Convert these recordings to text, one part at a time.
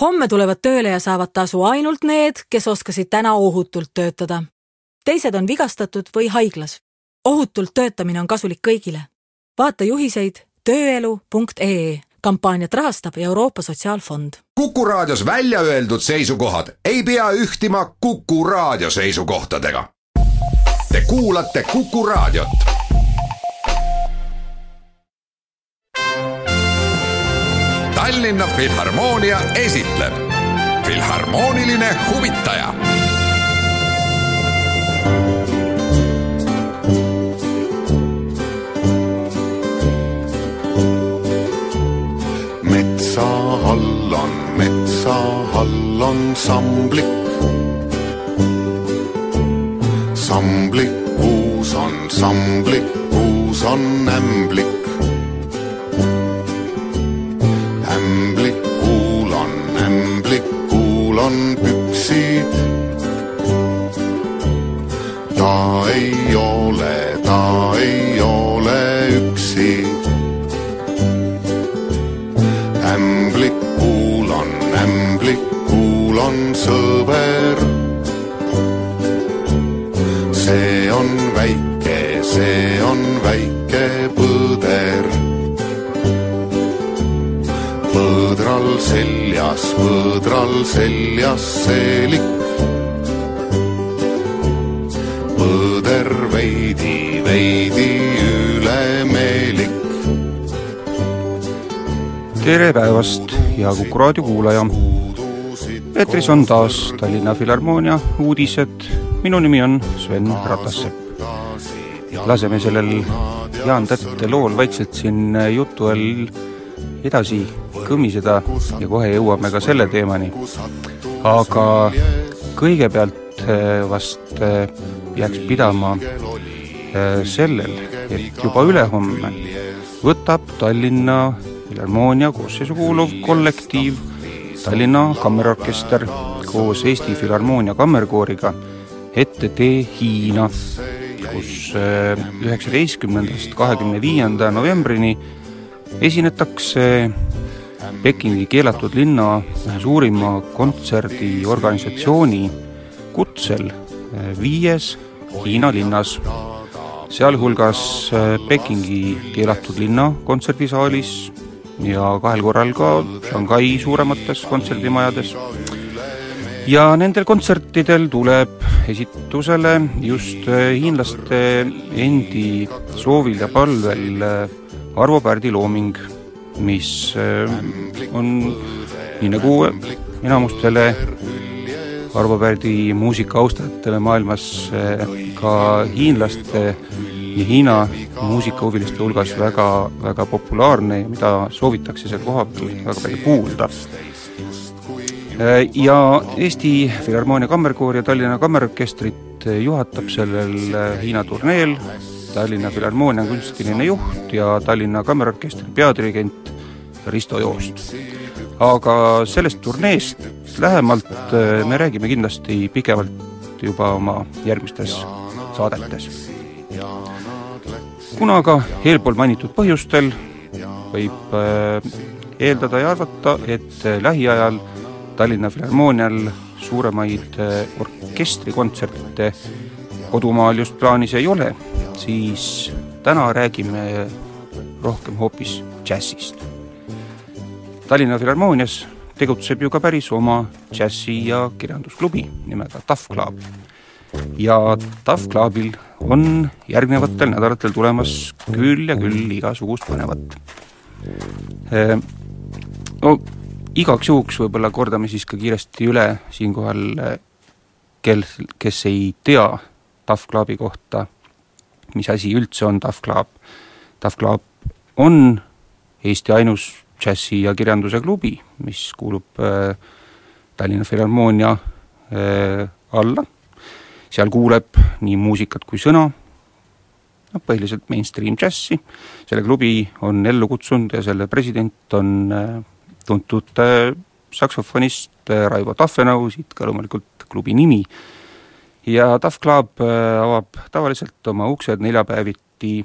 homme tulevad tööle ja saavad tasu ainult need, kes oskasid täna ohutult töötada. teised on vigastatud või haiglas. ohutult töötamine on kasulik kõigile. vaata juhiseid tööelu.ee kampaaniat rahastab Euroopa Sotsiaalfond. kuku raadios välja öeldud seisukohad ei pea ühtima Kuku raadio seisukohtadega. Te kuulate Kuku raadiot. Tallinna Filharmoonia esitleb Filharmooniline huvitaja metsa all on, metsa all on samblik. samblikuus on, samblikuus on ämblik. On püksid. ta ei ole, ta ei ole üksi ämblikul on, ämblikul on sõber. Seljas, põdral seljas seelik. põder veidi, veidi ülemeelik tere päevast, hea Kuku raadio kuulaja! eetris on taas Tallinna Filharmoonia uudised, minu nimi on Sven Ratassepp. laseme sellel Jaan Tätte lool vaikselt siin jutu all edasi kõmiseda ja kohe jõuame ka selle teemani. aga kõigepealt eh, vast eh, jääks pidama eh, sellel, et juba ülehomme võtab Tallinna Filharmoonia koosseisu kuuluv kollektiiv Tallinna Kammerorkester koos Eesti Filharmoonia kammerkooriga ette tee Hiina, kus üheksateistkümnendast kahekümne viienda novembrini esinetakse Pekingi keelatud linna ühe suurima kontserdiorganisatsiooni kutsel viies Hiina linnas, sealhulgas Pekingi keelatud linna kontserdisaalis ja kahel korral ka Shanghai suuremates kontserdimajades. ja nendel kontsertidel tuleb esitusele just hiinlaste endi soovil ja palvel Arvo Pärdi looming, mis on nii nagu enamustele Arvo Pärdi muusika austajatele maailmas ka hiinlaste ja Hiina muusikahuviliste hulgas väga, väga populaarne ja mida soovitakse seal kohapeal väga palju kuulda. ja Eesti Filharmoonia Kammerkoor ja Tallinna Kammerorkestrit juhatab sellel Hiina turneel Tallinna Filharmoonia kunstiline juht ja Tallinna Kammerorkestri peadirigent Risto Joost. aga sellest turneest lähemalt me räägime kindlasti pikemalt juba oma järgmistes saadetes kuna aga eelpool mainitud põhjustel võib eeldada ja arvata, et lähiajal Tallinna Filharmoonial suuremaid orkestrikontserte kodumaal just plaanis ei ole, siis täna räägime rohkem hoopis džässist. Tallinna Filharmoonias tegutseb ju ka päris oma džässi- ja kirjandusklubi nimega Tough Club ja Tough Clubil on järgnevatel nädalatel tulemas küll ja küll igasugust põnevat. no igaks juhuks võib-olla kordame siis ka kiiresti üle siinkohal, kel, kes ei tea Tough Clubi kohta, mis asi üldse on Tough Club. Tough Club on Eesti ainus džässi- ja kirjanduse klubi, mis kuulub äh, Tallinna Filharmoonia äh, alla. Seal kuuleb nii muusikat kui sõna, noh põhiliselt mainstream džässi, selle klubi on ellu kutsunud ja selle president on äh, tuntud äh, saksofonist äh, Raivo Taffenau, siit ka loomulikult klubi nimi, ja Tough Club avab tavaliselt oma uksed neljapäeviti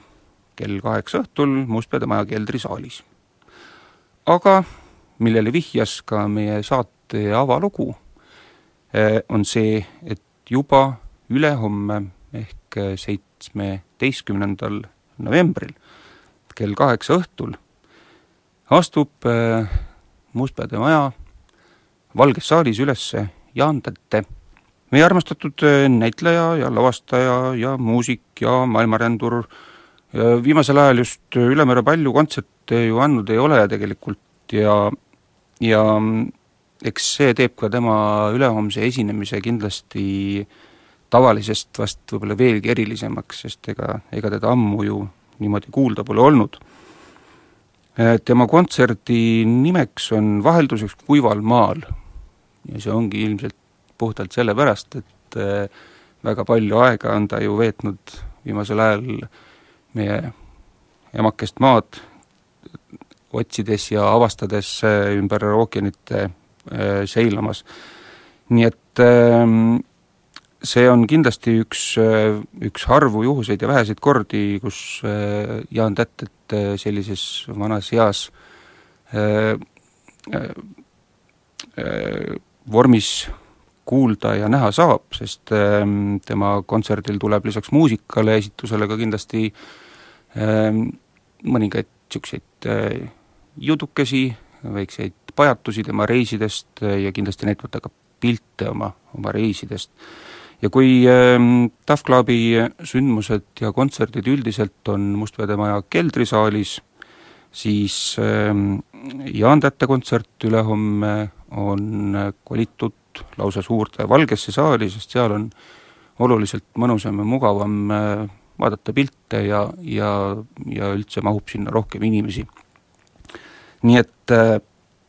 kell kaheksa õhtul Mustpeade maja keldrisaalis. aga millele vihjas ka meie saate avalugu on see, et juba ülehomme ehk seitsmeteistkümnendal novembril kell kaheksa õhtul astub Mustpeade Maja Valges saalis üles Jaan Tätte, meie armastatud näitleja ja lavastaja ja muusik ja maailmarändur, viimasel ajal just ülemäära palju kontserte ju andnud ei ole tegelikult ja, ja eks see teeb ka tema ülehomse esinemise kindlasti tavalisest vast võib-olla veelgi erilisemaks, sest ega, ega teda ammu ju niimoodi kuulda pole olnud. tema kontserdi nimeks on Vahelduseks kuival maal ja see ongi ilmselt puhtalt sellepärast, et väga palju aega on ta ju veetnud viimasel ajal meie emakest maad otsides ja avastades ümber ookeanite seilamas. nii et see on kindlasti üks, üks harvu juhuseid ja väheseid kordi, kus Jaan Tätet sellises vanas eas vormis kuulda ja näha saab, sest ähm, tema kontserdil tuleb lisaks muusikale esitusele ka kindlasti ähm, mõningaid niisuguseid äh, jutukesi, väikseid pajatusi tema reisidest äh, ja kindlasti näitab ka pilte oma, oma reisidest. ja kui ähm, Tough Clubi sündmused ja kontserdid üldiselt on Mustpeade Maja keldrisaalis, siis Jaan Tätte kontsert ülehomme on kolitud lausa suurde valgesse saali, sest seal on oluliselt mõnusam ja mugavam äh, vaadata pilte ja, ja, ja üldse mahub sinna rohkem inimesi. nii et äh,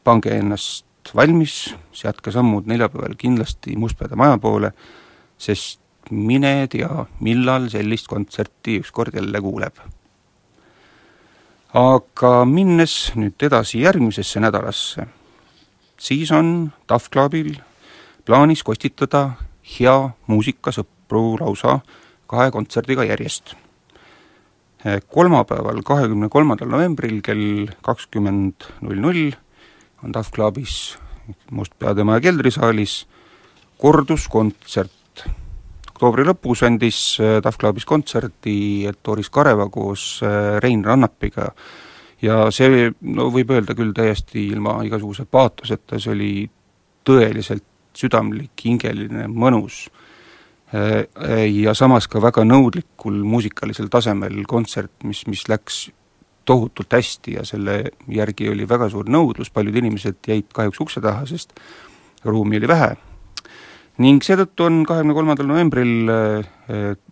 pange ennast valmis, seadke sammud neljapäeval kindlasti Mustpeade maja poole, sest mine tea, millal sellist kontserti ükskord jälle kuuleb. aga minnes nüüd edasi järgmisesse nädalasse siis on Tough Clubil plaanis kostitada hea muusikasõpru lausa kahe kontserdiga järjest. kolmapäeval, kahekümne kolmandal novembril kell kakskümmend null null on Tough Clubis Mustpeade Maja keldrisaalis korduskontsert. oktoobri lõpus andis Tough Clubis kontserdi Doris Kareva koos Rein Rannapiga ja see, no võib öelda küll täiesti ilma igasuguse paatoseta, see oli tõeliselt südamlik, hingeline, mõnus ja samas ka väga nõudlikul muusikalisel tasemel kontsert, mis, mis läks tohutult hästi ja selle järgi oli väga suur nõudlus, paljud inimesed jäid kahjuks ukse taha, sest ruumi oli vähe. ning seetõttu on kahekümne kolmandal novembril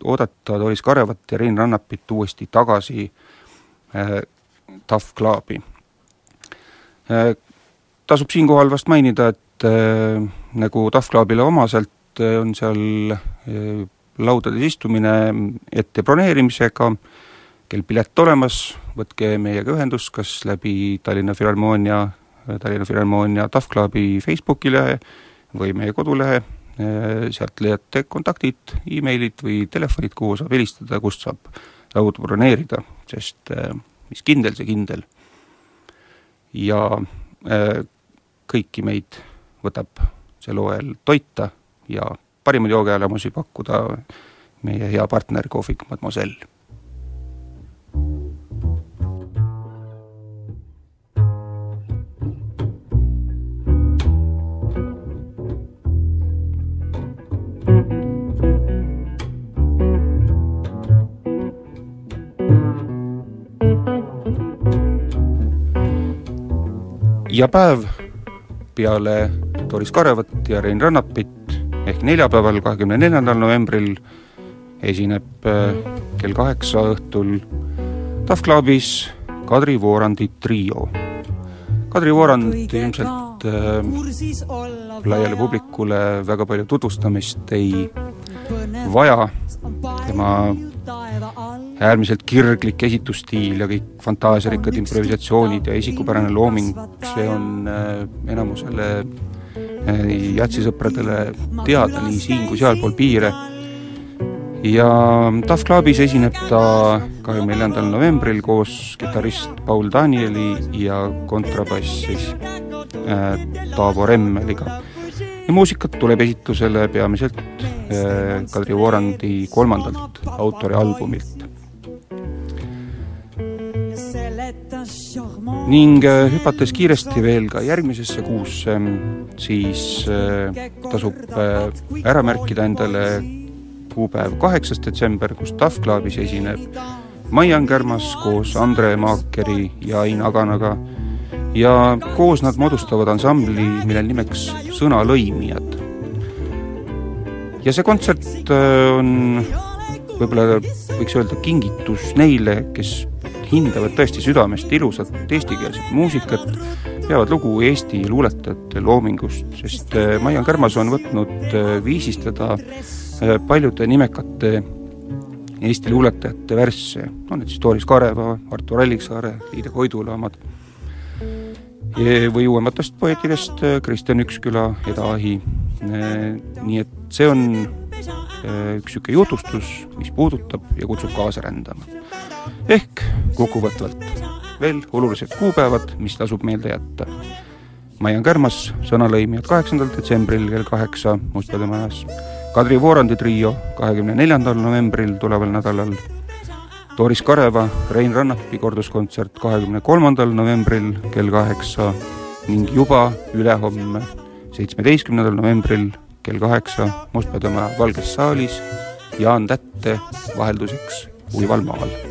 oodata Doris Karevat ja Rein Rannapit uuesti tagasi Tough Clubi. Äh, tasub siinkohal vast mainida, et äh, nagu Tough Clubile omaselt äh, on seal laudades istumine ette broneerimisega, kell pilet olemas, võtke meiega ühendust kas läbi Tallinna Filharmoonia, Tallinna Filharmoonia Tough Clubi Facebooki lehe või meie kodulehe, sealt leiate kontaktid e, emailid või telefonid, kuhu saab helistada, kust saab lauda broneerida, sest mis kindel, see kindel. ja kõiki meid võtab sel hooajal toita ja parimaid joogielemusi pakkuda meie hea partner Kohvik Mademoiselle. Ja päev peale Doris Karevat ja Rein Rannapit. Ehk neljapäeval, kahekümne neljandal novembril esineb äh, kell kaheksa õhtul Tough Clubis Kadri Voorandi trio. Kadri Voorand ilmselt äh, laiale publikule väga palju tutvustamist ei vaja, tema äärmiselt kirglik esitusstiil ja kõik fantaasiarikkad improvisatsioonid ja isikupärane looming, see on äh, enamusele äh, jatsisõpradele teada nii siin kui sealpool piire. ja Tough Clubis esineb ta kahekümne neljandal novembril koos kitarrist Paul Danieli ja kontrabassis äh, Taavo Remmeliga. ja muusikat tuleb esitusele peamiselt äh, Kadri Voorandi kolmandalt autorialbumilt. Ning äh, hüpates kiiresti veel ka järgmisesse kuusse, siis äh, tasub ära märkida endale kuupäev kaheksas detsember, kus Tough Clubis esineb Maian Kärmas koos Andre Maakeri ja Ain Aganaga ja koos nad moodustavad ansambli, millel nimeks Sõna lõimijad. ja see kontsert äh, on võib-olla võiks öelda kingitus neile, kes hindavad tõesti südamest ilusat eestikeelset muusikat, peavad lugu Eesti luuletajate loomingust, sest äh, Maian Kärmas on võtnud äh, viisistada paljude nimekate Eesti luuletajate värsse, on need siis Doris Kareva, Artur Alliksaare, Liide Koidula omad, või uuematest poeetidest Kristjan Üksküla, Eda Ahi, nii et see on üks niisugune jutustus, mis puudutab ja kutsub kaasa rändama. Ehk kokkuvõtvalt veel olulised kuupäevad, mis tasub meelde jätta. Maian Kärmas, sõnalõimijad kaheksandal detsembril kell kaheksa Mustade Majas Kadri Voorandi trio kahekümne neljandal novembril tuleval nädalal, Doris Kareva, Rein Rannapi korduskontsert kahekümne kolmandal novembril kell kaheksa ning juba ülehomme, seitsmeteistkümnendal novembril kell kaheksa Mustpeademaa Valges saalis Jaan Tätte vahelduseks Uival maal.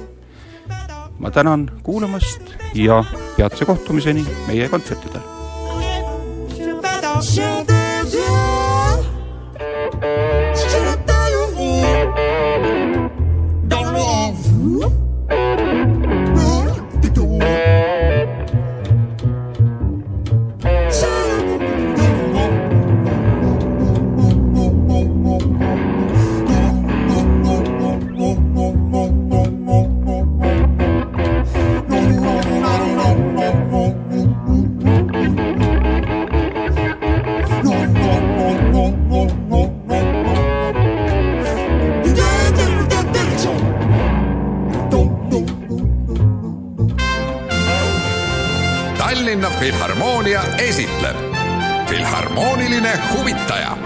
Ma tänan kuulamast ja peatse kohtumiseni meie kontsertidel. Esitleb Filharmooniline huvitaja